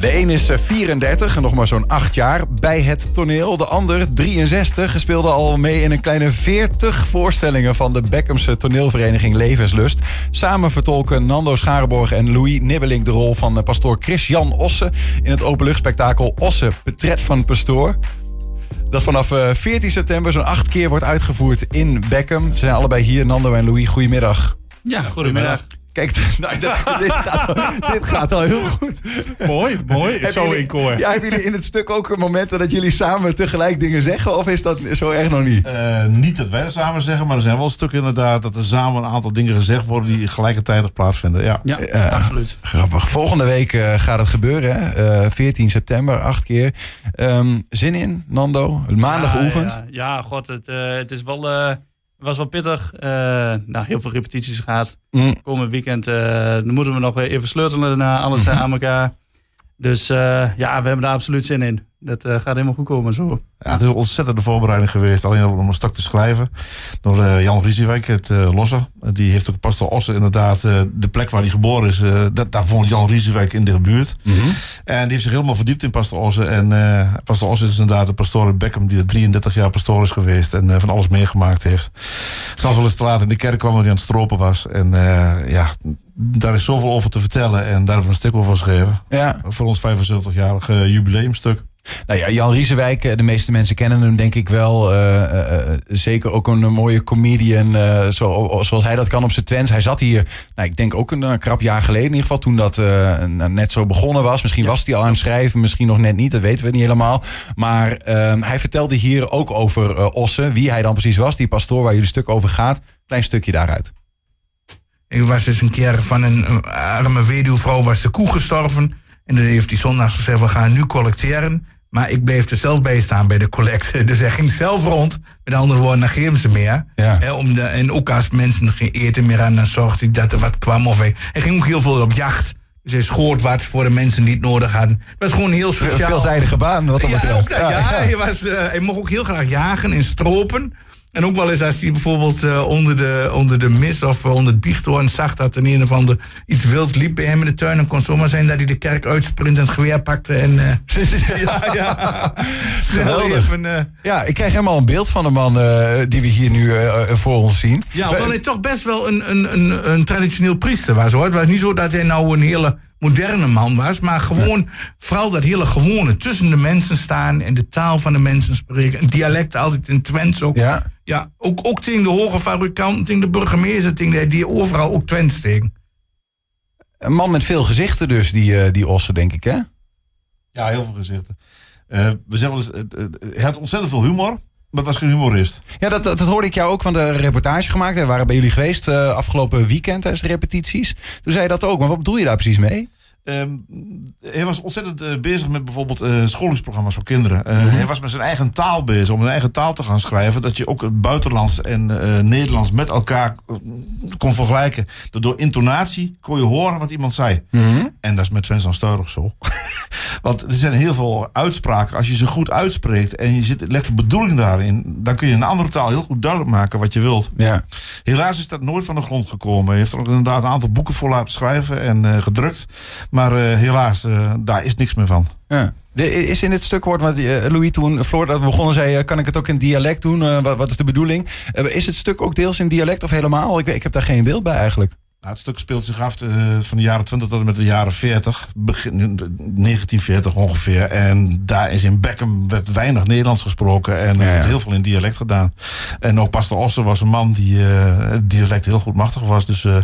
De een is eh, 34 en nog maar zo'n 8 jaar bij het toneel. De ander 63 speelde al mee in een kleine 40 voorstellingen van de Beckhamse toneelvereniging Levenslust. Samen vertolken Nando Scharenborg en Louis Nibbeling de rol van eh, pastoor Chris-Jan Osse in het openluchtspektakel Osse, Petret van Pastoor. Dat vanaf eh, 14 september zo'n acht keer wordt uitgevoerd in Beckham. Ze zijn allebei hier, Nando en Louis. Goedemiddag. Ja, goedemiddag. Kijk, nou, dit, dit, gaat, al- dit gaat al heel goed. Mooi, mooi. Hebben Zo jullie- in koor. Ja, hebben jullie in het stuk ook momenten dat jullie samen tegelijk dingen zeggen? Of is dat zo erg nog niet? Eh, niet dat wij het samen zeggen, maar er zijn wel stukken inderdaad dat er samen een aantal dingen gezegd worden die gelijkertijd plaatsvinden. Ja. Ja, Eh, absoluut. Grappig. Volgende week eh, gaat het gebeuren, hè? Eh, 14 september, acht keer. Ehm, zin in, Nando? Maandag ja, geoefend? Ja, ja, god, het, het is wel, eh, was wel pittig. Eh, nou, heel veel repetities gehad. Mm. Komend weekend eh, dan moeten we nog even sleutelen naar alles eh, aan elkaar. Dus eh, ja, we hebben daar absoluut zin in. Dat eh, gaat helemaal goed komen zo. Ja, het is een ontzettende voorbereiding geweest. Alleen om een stuk te schrijven. Door eh, Jan Riesiewijk, het eh Losse. Die heeft ook Pastor Osse inderdaad. eh, de plek waar hij geboren is. eh, dat, daar woont Jan Riesiewijk in de buurt. En die heeft zich helemaal verdiept in Pastor Osse. En eh Pastor Osse is inderdaad de pastoor Beckham. Die er 33 jaar pastoor is geweest. En eh, van alles meegemaakt heeft. Zelfs wel eens te laat in de kerk kwam dat hij aan het stropen was. En eh, ja, daar is zoveel over te vertellen. En daar hebben we een stuk over geschreven. Ja. Voor ons 75-jarig jubileumstuk. Nou ja, Jan Riesewijk, eh, de meeste mensen kennen hem denk ik wel. eh, eh, zeker ook een, mooie comedian, zo, zoals hij dat kan op zijn Twents. Hij zat hier, nou, ik denk ook een, een krap jaar geleden in ieder geval, toen dat net zo begonnen was. Misschien was hij al aan het schrijven, misschien nog net niet, dat weten we niet helemaal. Maar eh, hij vertelde hier ook over eh Osse, wie hij dan precies was, die pastoor waar jullie stuk over gaat. Klein stukje daaruit. Ik was dus een keer van een een arme weduwvrouw was de koe gestorven. En dan heeft die zondags gezegd, we gaan nu collecteren. Maar ik bleef er zelf bij staan bij de collecte. Dus hij ging zelf rond. Met andere woorden, dan geven ze meer. Ja. Om de, en ook als mensen geen eten meer aan, dan zorgde hij dat er wat kwam. Of hij, hij ging ook heel veel op jacht. Dus hij schoot wat voor de mensen die het nodig hadden. Het was gewoon heel Een sociaal. veelzijdige baan, wat dat Ja, betreft. ja, Hij, was, eh, hij mocht ook heel graag jagen en stropen. En ook wel eens als hij bijvoorbeeld eh, onder, de, onder de mis of eh, onder het biechthoorn zag dat er een of ander iets wild liep bij hem in de tuin. Dan kon zomaar zijn dat hij de kerk uitsprint en het geweer pakte. En, eh, ja, ja. Snel Geweldig. even, Ja, ik krijg helemaal een beeld van de man die we hier nu voor ons zien. Ja, omdat hij toch best wel een, een, een, een traditioneel priester was hoor. Het was niet zo dat hij nou een hele moderne man was, maar gewoon vooral dat hele gewone tussen de mensen staan en de taal van de mensen spreken. Een dialect altijd in Twents ook. Ja. Ja, ook, ook tegen de hoge fabrikanten, tegen de burgemeester, tegen die, die overal ook Twents tegen. Een man met veel gezichten dus, die, eh, die Osse, denk ik, hè? Ja, heel veel gezichten. Eh, we zeggen eh, hij had ontzettend veel humor, maar het was geen humorist. Ja, dat, dat, dat hoorde ik jou ook van de reportage gemaakt. We waren bij jullie geweest eh, afgelopen weekend tijdens de repetities. Toen zei je dat ook. Maar wat bedoel je daar precies mee? Ehm, hij was ontzettend eh, bezig met bijvoorbeeld eh scholingsprogramma's voor kinderen. Eh, Hij was met zijn eigen taal bezig, om een eigen taal te gaan schrijven. Dat je ook het buitenlands en Nederlands met elkaar kon vergelijken. Door intonatie kon je horen wat iemand zei. En dat is met Sven Steurig zo. Want er zijn heel veel uitspraken. Als je ze goed uitspreekt en je zit, legt de bedoeling daarin... dan kun je in een andere taal heel goed duidelijk maken wat je wilt. Ja. Helaas is dat nooit van de grond gekomen. Hij heeft er ook inderdaad een aantal boeken voor laten schrijven en eh, gedrukt. Maar eh, helaas, eh, daar is niks meer van. ja. De, is in dit stuk wordt wat eh, Louis toen, Floor, dat begonnen, zei: kan ik het ook in dialect doen? Wat, wat is de bedoeling? Is het stuk ook deels in dialect of helemaal? Ik, ik heb daar geen beeld bij eigenlijk. Nou, het stuk speelt zich af eh, van de jaren 20 tot en met de jaren 40. Begin 1940 ongeveer. En daar is in Beckham werd weinig Nederlands gesproken. En er Ja, werd heel veel in dialect gedaan. En ook Pastor Oster was een man die eh, het dialect heel goed machtig was. Dus eh,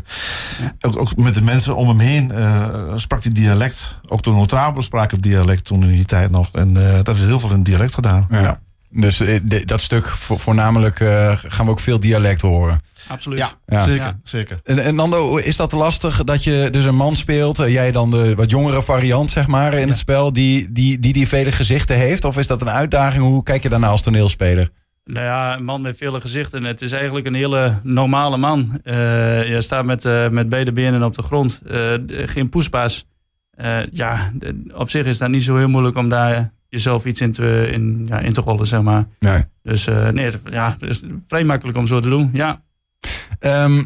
ook, ook met de mensen om hem heen eh, sprak hij dialect. Ook de notabelen spraken dialect toen in die tijd nog. En eh dat is heel veel in dialect gedaan. Ja. Dus eh, de- dat stuk vo- voornamelijk eh, gaan we ook veel dialect horen. Absoluut. Ja, Ja. zeker. Ja. zeker. En, en Nando, is dat lastig dat je dus een man speelt, eh, jij dan de wat jongere variant zeg maar in het spel, die, die, die die vele gezichten heeft? Of is dat een uitdaging? Hoe kijk je daarna als toneelspeler? Nou ja, een man met vele gezichten. Het is eigenlijk een hele normale man. Eh je staat met, eh, met beide benen op de grond. Eh, geen poespas. Eh, ja, op zich is dat niet zo heel moeilijk om daar jezelf iets in te, in, ja, in te rollen, zeg maar. Nee. Dus eh, nee, ja, het is vrij makkelijk om zo te doen. Ja, Ehm,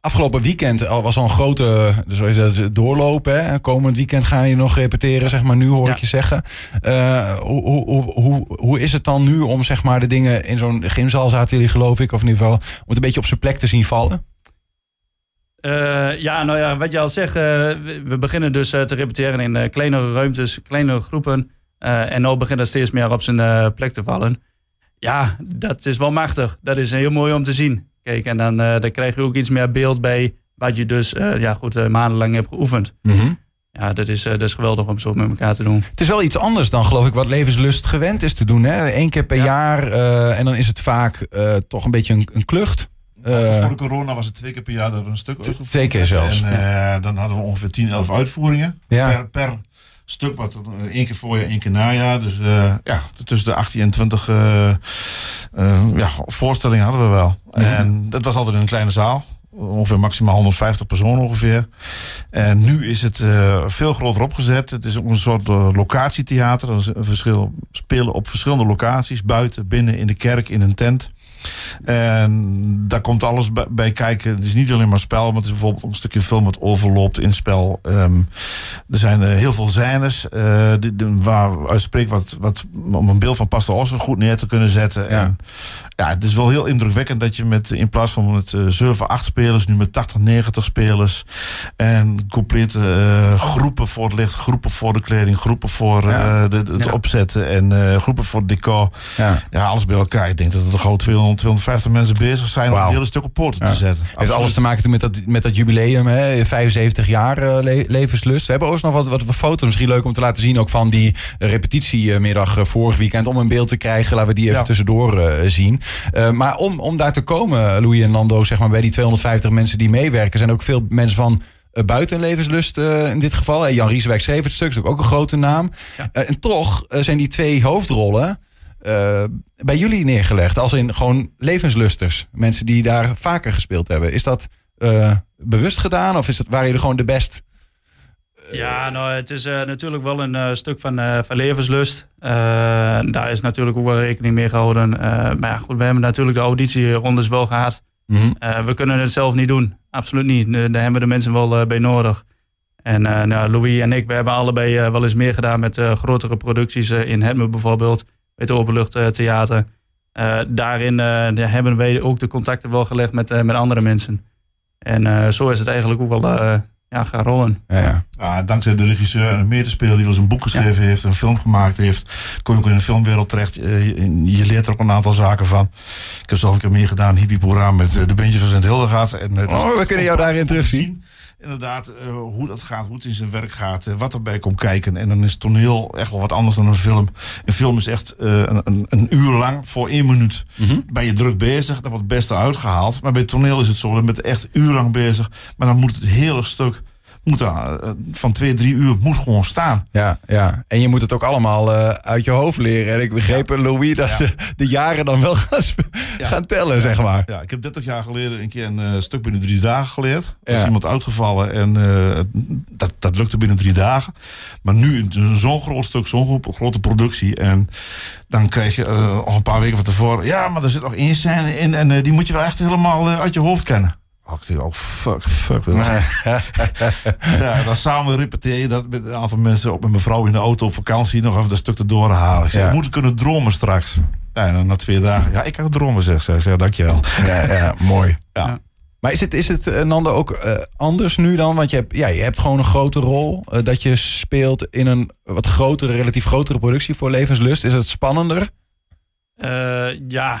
Afgelopen weekend was al een grote dus doorlopen. Hè? Komend weekend ga je nog repeteren, zeg maar, nu hoor ik je zeggen. Eh, hoe, hoe, hoe, hoe, is het dan nu om zeg maar, de dingen in zo'n gymzaal zaten jullie geloof ik, of in ieder geval om het een beetje op zijn plek te zien vallen? Eh, ja, nou ja, wat je al zegt, we beginnen dus te repeteren in kleinere ruimtes, kleinere groepen. Eh, en nu begint dat steeds meer op zijn eh, plek te vallen. Ja, dat is wel machtig. Dat is heel mooi om te zien. Kijk, en dan, eh, dan krijg je ook iets meer beeld bij wat je dus eh, ja, goed, maandenlang hebt geoefend. Ja, dat is, eh, dat is geweldig om zo met elkaar te doen. Het is wel iets anders dan geloof ik wat levenslust gewend is te doen. Hè? Eén keer per Ja. jaar eh, en dan is het vaak eh, toch een beetje een, een klucht. Eh, voor de corona was het twee keer per jaar dat we een stuk uitgevoerd twee keer zelfs. En eh, dan hadden we ongeveer 10, 11 uitvoeringen. Ja. Per, per stuk, wat eh, één keer voorjaar, één keer najaar. Dus eh, ja, tussen de 18 en 20 eh, eh, ja, voorstellingen hadden we wel. Mhm. En dat was altijd in een kleine zaal. Ongeveer maximaal 150 personen ongeveer. En nu is het eh, veel groter opgezet. Het is ook een soort eh, locatietheater. Dat is een verschil, spelen op verschillende locaties. Buiten, binnen, in de kerk, in een tent. En daar komt alles bij, kijken. Het is niet alleen maar spel, maar het is bijvoorbeeld een stukje film wat overloopt in het spel. Ehm, er zijn eh, heel veel zijners eh, die, die- waar uitspreekt wat, wat om een beeld van Pastor Oscar goed neer te kunnen zetten. Ja. En, ja, het is wel heel indrukwekkend dat je met in plaats van met eh 7, 8 spelers, nu met 80, 90 spelers. En complete eh, groepen voor het licht, groepen voor de kleding, groepen voor Ja. de, het Ja. opzetten en groepen voor het decor. ja. Alles bij elkaar. Ik denk dat er een groot 200, 250 mensen bezig zijn om het hele stuk op poorten Ja. te zetten. Heeft alles te maken met dat, met dat jubileum, hè? 75 jaar eh, le- levenslust. We hebben ook nog wat, wat, wat foto's, misschien leuk om te laten zien, ook van die repetitiemiddag eh, vorig weekend, om een beeld te krijgen. Laten we die even Ja. tussendoor eh, zien. Eh, maar om, om daar te komen, Louis en Lando, zeg maar, bij die 250 mensen die meewerken, zijn ook veel mensen van eh, buiten levenslust eh, in dit geval. Eh, Jan Riesewijk schreef het stuk, is ook een grote naam. Ja. Eh, en toch eh, zijn die twee hoofdrollen eh, bij jullie neergelegd. Als in gewoon levenslusters. Mensen die daar vaker gespeeld hebben. Is dat eh, bewust gedaan of is het, waren jullie gewoon de best? Ja, nou, het is eh, natuurlijk wel een eh, stuk van, eh, van levenslust. Eh, daar is natuurlijk ook wel rekening mee gehouden. Eh, maar ja, goed, we hebben natuurlijk de auditierondes wel gehad. Eh, we kunnen het zelf niet doen. Absoluut niet. Eh, Daar hebben we de mensen wel eh, bij nodig. En eh, nou, Louis en ik, we hebben allebei eh, wel eens meer gedaan met eh, grotere producties eh, in Hetme bijvoorbeeld. Bij het Openluchttheater. Eh daarin eh, hebben wij ook de contacten wel gelegd met, eh, met andere mensen. En eh, zo is het eigenlijk ook wel eh, ja, gaan rollen. Ja, ja. Ja, dankzij de regisseur en de medespeler die wel eens een boek geschreven heeft, een film gemaakt heeft, kom je ook in de filmwereld terecht. Je, leert er ook een aantal zaken van. Ik heb zelf een keer meegedaan, Hippie Boera met de bandje van Sint. En, is Oh, we kunnen jou daarin terugzien. Inderdaad, eh, hoe dat gaat, hoe het in zijn werk gaat, eh, wat erbij komt kijken. En dan is toneel echt wel wat anders dan een film. Een film is echt eh, een, een, een uur lang voor één minuut. Ben je druk bezig, dan wordt het beste uitgehaald. Maar bij toneel is het zo, dan ben je echt urenlang bezig. Maar dan moet het hele stuk moet daar, eh, van twee, drie uur moet gewoon staan. Ja, ja. En je moet het ook allemaal eh, uit je hoofd leren. En ik begreep, eh, Louis, dat Ja. de, de jaren dan wel gaan, Ja. gaan tellen, zeg maar. Ja, ik heb 30 jaar geleden een keer een eh, stuk binnen drie dagen geleerd. Er is Ja. iemand uitgevallen en dat, dat lukte binnen drie dagen. Maar nu zo'n groot stuk, zo'n gro- grote productie. En dan krijg je nog een paar weken van tevoren... Ja, maar er zit nog één scène in en die moet je wel echt helemaal uit je hoofd kennen. Oh, ik oh fuck, fuck. ja, dan samen repeteer je dat met een aantal mensen... ook met mijn vrouw in de auto op vakantie... nog even dat stuk te doorhalen. Ik zeg, Ja. moeten kunnen dromen straks. Ja, en dan na twee dagen... Ja, ik kan dromen, zegt ze. Zeg, dankjewel. Ja, ja mooi. Ja. Ja. Maar is het, is het eh, Nando, ook eh, anders nu dan? Want je hebt, ja, je hebt gewoon een grote rol. eh, dat je speelt in een wat grotere, relatief grotere productie voor Levenslust. Is het spannender? Eh, ja,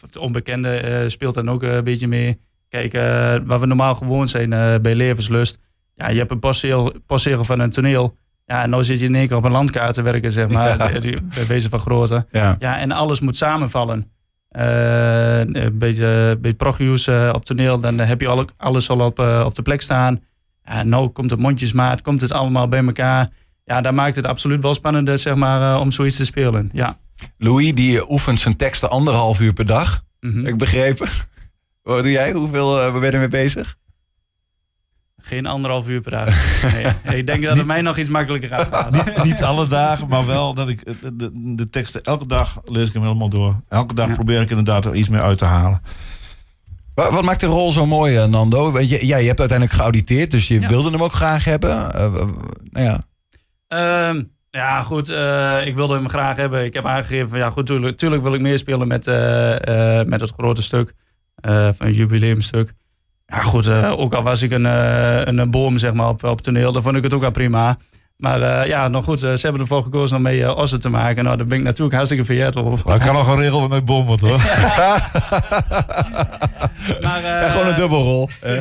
het onbekende eh, speelt dan ook een beetje mee. Kijk, eh, waar we normaal gewoon zijn eh, bij Levenslust. Ja, je hebt een passeel, passeren van een toneel. Ja, en nu zit je in één keer op een landkaart te werken, zeg maar. Ja. Bij wezen van grootte. Ja. Ja, en alles moet samenvallen. Eh, een beetje, prognieuws eh, op toneel, dan heb je al, alles al op, op de plek staan. Ja, nou komt het mondjesmaat, komt het allemaal bij elkaar. Ja, daar maakt het absoluut wel spannender, zeg maar, om zoiets te spelen. Ja. Louis, die oefent zijn teksten anderhalf uur per dag. Heb ik begrepen. Wat doe jij? Hoeveel uh, ben je ermee bezig? Geen anderhalf uur per dag. Nee, ik denk dat het mij nog iets makkelijker gaat. niet, niet alle dagen, maar wel dat ik de, de, de teksten elke dag lees ik hem helemaal door. Elke dag Ja. probeer ik inderdaad er iets meer uit te halen. Wat, wat maakt de rol zo mooi, eh, Nando? Ja, je hebt uiteindelijk geauditeerd, dus je Ja. wilde hem ook graag hebben. Eh, nou ja. Ehm, ja, goed. eh, ik wilde hem graag hebben. Ik heb aangegeven van ja, goed, tuurlijk, tuurlijk wil ik meespelen met, eh, eh, met het grote stuk. Eh, van het jubileumstuk. Ja, goed. eh, ook al was ik een, eh, een, een boom zeg maar, op, op toneel, dan vond ik het ook al prima. Maar eh, ja, nog goed. eh, ze hebben ervoor gekozen om mee uh, Ossen te maken. Nou, daar ben ik natuurlijk hartstikke vereerd over. Dat kan nog geregeld met bommen, hoor. Maar, eh, ja, gewoon een dubbelrol. Eh,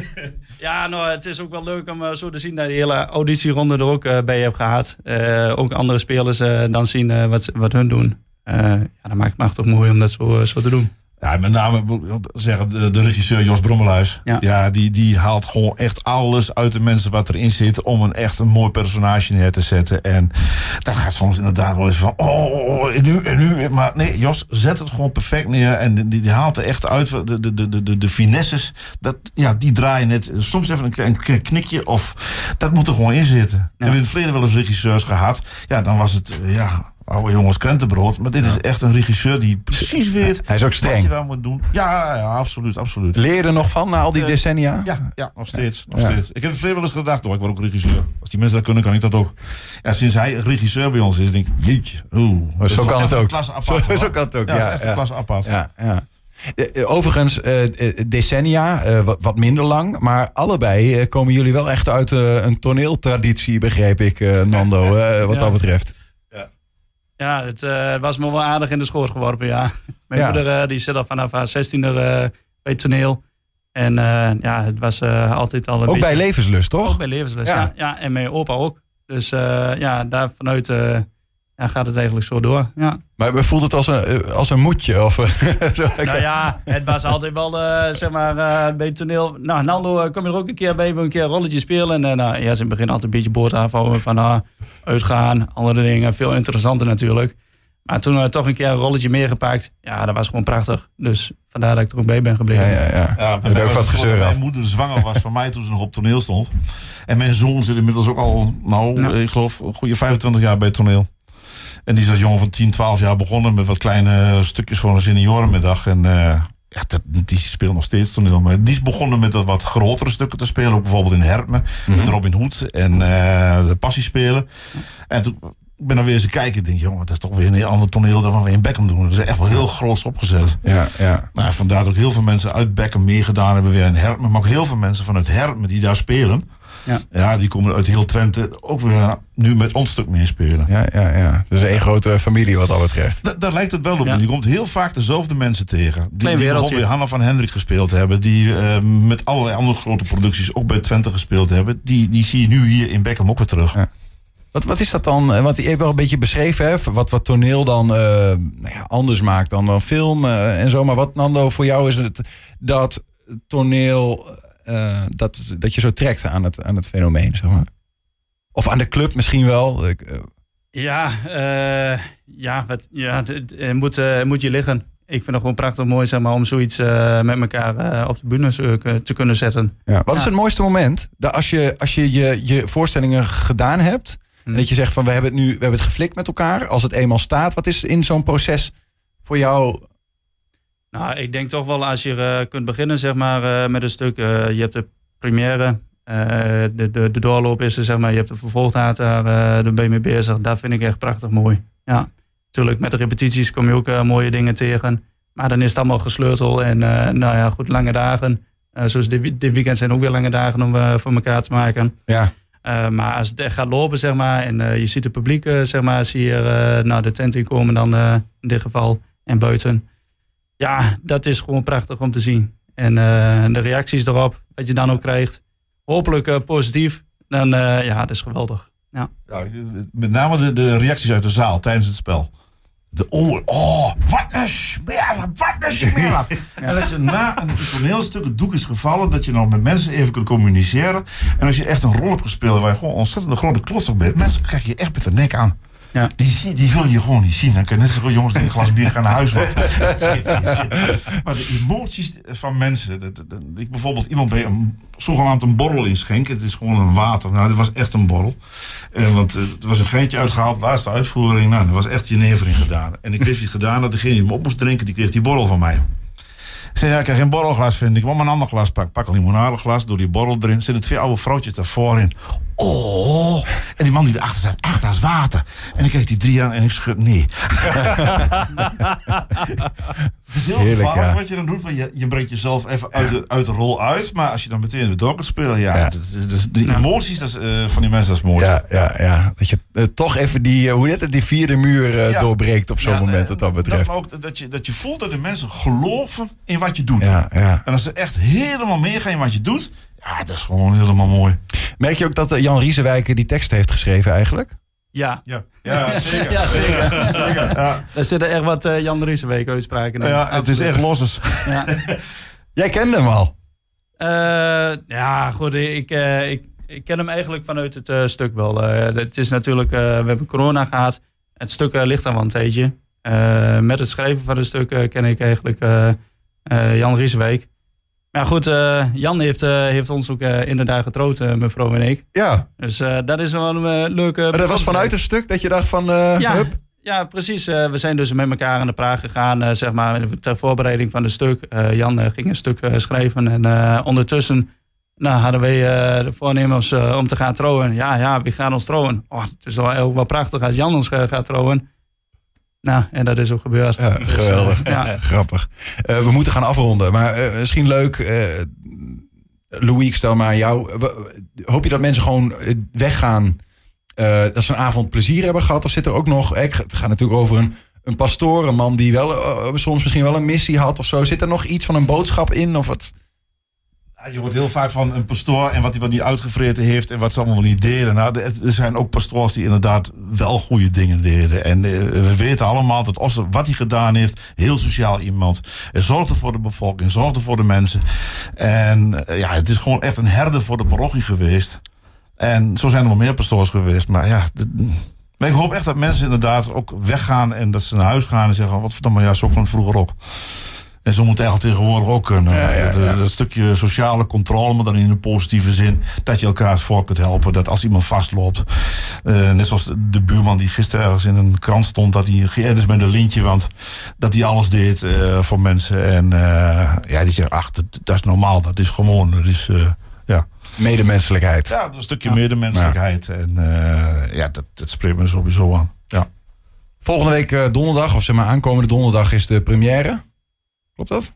Ja, nou, het is ook wel leuk om eh, zo te zien dat je de hele auditieronde er ook eh, bij hebt gehad. Eh, ook andere spelers eh, dan zien eh, wat, wat hun doen. Eh, ja, dat maakt het toch mooi om dat zo, eh, zo te doen. Ja, met name moet ik zeggen, de, de regisseur Jos Brommelhuis. Ja. Ja. die, die haalt gewoon echt alles uit de mensen wat erin zit. om een echt een mooi personage neer te zetten. En dat gaat soms inderdaad wel eens van. Oh, en nu, en nu. Maar nee, Jos zet het gewoon perfect neer. En die, die haalt er echt uit. De, de, de, de, de finesses, dat, ja, die draaien net. Soms even een klein knikje. Of dat moet er gewoon in zitten. We hebben in het verleden wel eens regisseurs gehad. Ja, dan was het. Ja, oude jongens krentenbrood. Maar dit is echt een regisseur die precies weet. Hij is ook Wat streng. je wel moet doen. Ja, ja absoluut, absoluut. Leer je er nog van na al die Eh, decennia? Ja, ja, nog steeds. Nog Ja. steeds. Ik heb het wel eens gedacht, hoor, ik word ook regisseur. Als die mensen dat kunnen, kan ik dat ook. Ja, sinds hij regisseur bij ons is, denk ik, jeetje. Oeh, dat is zo wel kan het een ook. klasse apart. Zo- hoor. zo kan het ook, Ja, dat ja, is echt ja. een klasse apart. Ja, ja. Eh, eh, Overigens, eh, eh, decennia, eh, wat, wat minder lang. Maar allebei eh, komen jullie wel echt uit eh, een toneeltraditie, begreep ik, eh, Nando, eh, wat dat betreft. Ja, het eh, was me wel aardig in de schoot geworpen, ja. Mijn Ja. moeder eh, die zit al vanaf haar eh bij het toneel. En ja, het was altijd al een Ook beetje... bij levenslust, toch? Ook bij levenslust, Ja. ja. ja. En mijn opa ook. Dus ja, daar vanuit ja, gaat het eigenlijk zo door, ja. Maar voelt het als een, eh, als een moedje? Of, eh, zo? Nou ja, het was altijd wel, eh, zeg maar, eh, bij het toneel. Nou, Nando, kom je er ook een keer bij voor een keer een rolletje spelen? En nou, ja, ze in het begin altijd een beetje boord afhouden van ah, uitgaan, andere dingen. Veel interessanter natuurlijk. Maar toen we toch een keer een rolletje meer gepakt, ja, dat was gewoon prachtig. Dus vandaar dat ik er ook bij ben gebleven. Ja, ja, ja. Ja, werd ook wat gezeur af. Mijn moeder zwanger was van mij toen ze nog op toneel stond. En mijn zoon zit inmiddels ook al, nou, ik geloof, een goede 25 jaar bij het toneel. En die is als jongen van 10, 12 jaar begonnen met wat kleine stukjes voor een seniorenmiddag. En eh, ja, dat, die speelt nog steeds toneel. Maar die is begonnen met wat, wat grotere stukken te spelen. Ook bijvoorbeeld in Herpen, met Robin Hood en eh, de Passie spelen. En toen ik ben dan weer eens kijken. Ik denk, jongen, dat is toch weer een heel ander toneel dan wat we in Beckham doen. Dat is echt wel heel groots opgezet. Ja, ja. Nou, vandaar dat ook heel veel mensen uit Beckham meegedaan hebben weer in Herpen. Maar ook heel veel mensen vanuit Herpen die daar spelen. Ja. Ja, die komen uit heel Twente ook weer nu met ons stuk meespelen. Ja, ja, ja. Dus één grote familie wat dat betreft. Da- daar lijkt het wel op. Ja. Je komt heel vaak dezelfde mensen tegen. Die, die bijvoorbeeld Hanna van Hendrik gespeeld hebben. Die eh, met allerlei andere grote producties ook bij Twente gespeeld hebben. Die, die zie je nu hier in Beckham ook weer terug. Ja. Wat, wat is dat dan? Eh, Want je hebt wel een beetje beschreven, hè, wat, wat toneel dan eh, nou ja, anders maakt dan, dan film en zo. Maar wat, Nando, voor jou is het dat toneel, eh, dat, dat je zo trekt aan het, aan het fenomeen, zeg maar? Of aan de club misschien wel? Eh, Ja, eh, ja, wat, ja het, moet, moet je liggen. Ik vind het gewoon prachtig mooi zeg maar, om zoiets met elkaar op de bühne te, kunnen zetten. ja. Wat is het mooiste moment? Dat als je, als je, je je voorstellingen gedaan hebt... En dat je zegt van we hebben het nu we hebben het geflikt met elkaar. Als het eenmaal staat, wat is in zo'n proces voor jou... Nou, ik denk toch wel als je eh, kunt beginnen zeg maar, eh, met een stuk. eh, je hebt de première, de, de, de doorloop is er, zeg maar. Je hebt de vervolgdaad daar, daar ben je mee bezig. Dat vind ik echt prachtig mooi. Ja, natuurlijk met de repetities kom je ook mooie dingen tegen. Maar dan is het allemaal gesleuteld. En nou ja, goed, lange dagen. Zoals dit, dit weekend zijn ook weer lange dagen om voor elkaar te maken. Ja, maar als het echt gaat lopen, zeg maar, en je ziet het publiek, zeg maar, je eh, naar de tent in komen dan in dit geval en buiten. Ja, dat is gewoon prachtig om te zien. En eh, de reacties erop, wat je dan ook krijgt, hopelijk eh, positief, dan eh, ja, dat is geweldig. Ja. Ja, met name de, de reacties uit de zaal tijdens het spel. De. Oh, wat een smeer, wat een smeer. En dat je na een toneelstuk het doek is gevallen, dat je nog met mensen even kunt communiceren. En als je echt een rol hebt gespeeld waar je gewoon ontzettend een grote klots op bent, mensen krijg je echt met de nek aan. Ja. Die, zie- die wil je gewoon niet zien. Dan kun je net zo goed jongens een glas bier gaan naar huis. Want het zin. Maar de emoties van mensen. dat- dat- dat- ik bijvoorbeeld iemand bij een zogenaamd een borrel inschenken. Het is gewoon een water. Nou, dit was echt een borrel. Eh, want eh, er was een geintje uitgehaald, laatste uitvoering. Nou, er was echt jenever in gedaan. En ik kreeg die gedaan dat degene die hem op moest drinken, die kreeg die borrel van mij. Zei, ja, ik kan geen borrelglas vinden. Ik wil maar een ander glas pakken. Pak een limonadeglas, doe die borrel erin. Zitten twee oude vrouwtjes daarvoor in. Oh, en die man die erachter ach, dat is water. En ik keek die drie aan en ik schud nee. het is heel Heerlijk, gevaarlijk ja. wat je dan doet. Want je, je brengt jezelf even uit de, uit de rol uit. Maar als je dan meteen weer door kunt spelen, ja. Ja. dat- dat- dat- de emoties dat is, eh, van die mensen, dat is mooi. Ja, ja, ja. Dat je eh, toch even die, eh, hoe heet het, die vierde muur eh, Ja. doorbreekt op zo'n Ja, moment wat dat betreft. maar ook dat je, dat je voelt dat de mensen geloven in wat je doet. Ja, ja. En als ze echt helemaal meegaan in wat je doet, ja, dat is gewoon helemaal mooi. Merk je ook dat eh, Jan Riesewijker die tekst heeft geschreven eigenlijk? Ja, Ja, ja zeker. ja zeker. Ja, Er zitten echt wat eh, Jan de Rieseweek uitspraken in. ja, het is echt losses. Ja. Jij kende hem al. Eh, ja, goed. Ik, eh, ik, ik ken hem eigenlijk vanuit het eh, stuk wel. Eh, het is natuurlijk, eh, we hebben corona gehad. Het stuk eh, ligt wel een tijdje. Eh, met het schrijven van het stuk ken ik eigenlijk eh, eh, Jan Riesweek. Maar goed, eh, Jan heeft, eh, heeft ons ook eh, inderdaad getrouwd, eh, mevrouw en ik. Ja. Dus dat is wel een leuke... Maar dat was vanuit een stuk dat je dacht van, Ja, hup. ja, precies. We zijn dus met elkaar aan de praat gegaan, zeg maar, ter voorbereiding van het stuk. Jan ging een stuk schrijven en ondertussen nou, hadden wij de voornemens om te gaan trouwen. Ja, ja, wie gaat ons trouwen? Oh, het is wel, wel prachtig als Jan ons gaat trouwen. Nou, en dat is ook gebeurd. Ja, Dus, eh, geweldig. ja. Grappig. Eh, we moeten gaan afronden, maar eh, misschien leuk. eh, Louis, ik stel maar aan jou. Hoop je dat mensen gewoon eh, weggaan, eh, dat ze een avond plezier hebben gehad? Of zit er ook nog, eh, ik- het gaat natuurlijk over een, een pastoor, een man die wel eh, soms misschien wel een missie had of zo. Zit er nog iets van een boodschap in? Of wat? Je hoort heel vaak van een pastoor en wat hij wat niet uitgevreten heeft en wat ze allemaal niet deden. Nou, er zijn ook pastoors die inderdaad wel goede dingen deden. En eh, we weten allemaal dat wat hij gedaan heeft, heel sociaal iemand. Hij zorgde voor de bevolking, zorgde voor de mensen. En eh, ja, het is gewoon echt een herder voor de parochie geweest. En zo zijn er wel meer pastoors geweest. Maar ja, ik hoop echt dat mensen inderdaad ook weggaan en dat ze naar huis gaan en zeggen: wat verdomme, ja, zo van vroeger ook. En zo moet eigenlijk tegenwoordig ook kunnen. Ja, ja, Dat- ja. Dat stukje sociale controle, maar dan in een positieve zin. Dat je elkaar voor kunt helpen. Dat als iemand vastloopt. eh, net zoals de, de buurman die gisteren ergens in een krant stond. Dat hij geëerd is met een lintje. Want dat hij alles deed eh, voor mensen. En eh, ja, die zegt, ach, dat, dat is normaal. Dat is gewoon. Dat is, eh, ja. Medemenselijkheid. ja, een stukje medemenselijkheid. En eh, ja, dat, dat spreekt me sowieso aan. Ja. Volgende week eh, donderdag, of zeg maar aankomende donderdag, is de première. Klopt dat?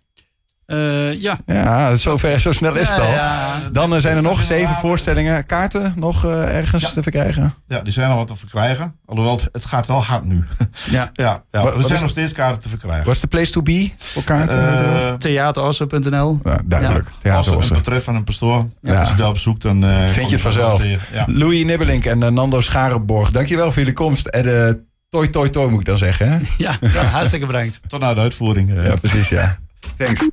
Eh, ja. Ja, zo, ver, zo snel is het Ja, al. ja. Dan eh, zijn er nog zeven voorstellingen. Kaarten nog eh, ergens Ja. te verkrijgen? ja, die zijn al wat te verkrijgen. Alhoewel, het, het gaat wel hard nu. ja. ja, ja, Wat- er zijn is- nog steeds kaarten te verkrijgen. Wat is de place to be voor kaarten? Theaterossen.nl ja, duidelijk. Als Theater een Ossen. betreft van een pastoor, Ja. als je daar op zoekt, dan eh, kom je het vanzelf. Ja. Louis Nibbelink en Nando Scharenborg. Dankjewel voor jullie komst. En toi toi toi moet ik dan zeggen. Hè? Ja, ja, hartstikke bedankt. Tot na de uitvoering. eh. Ja, precies ja. Thanks.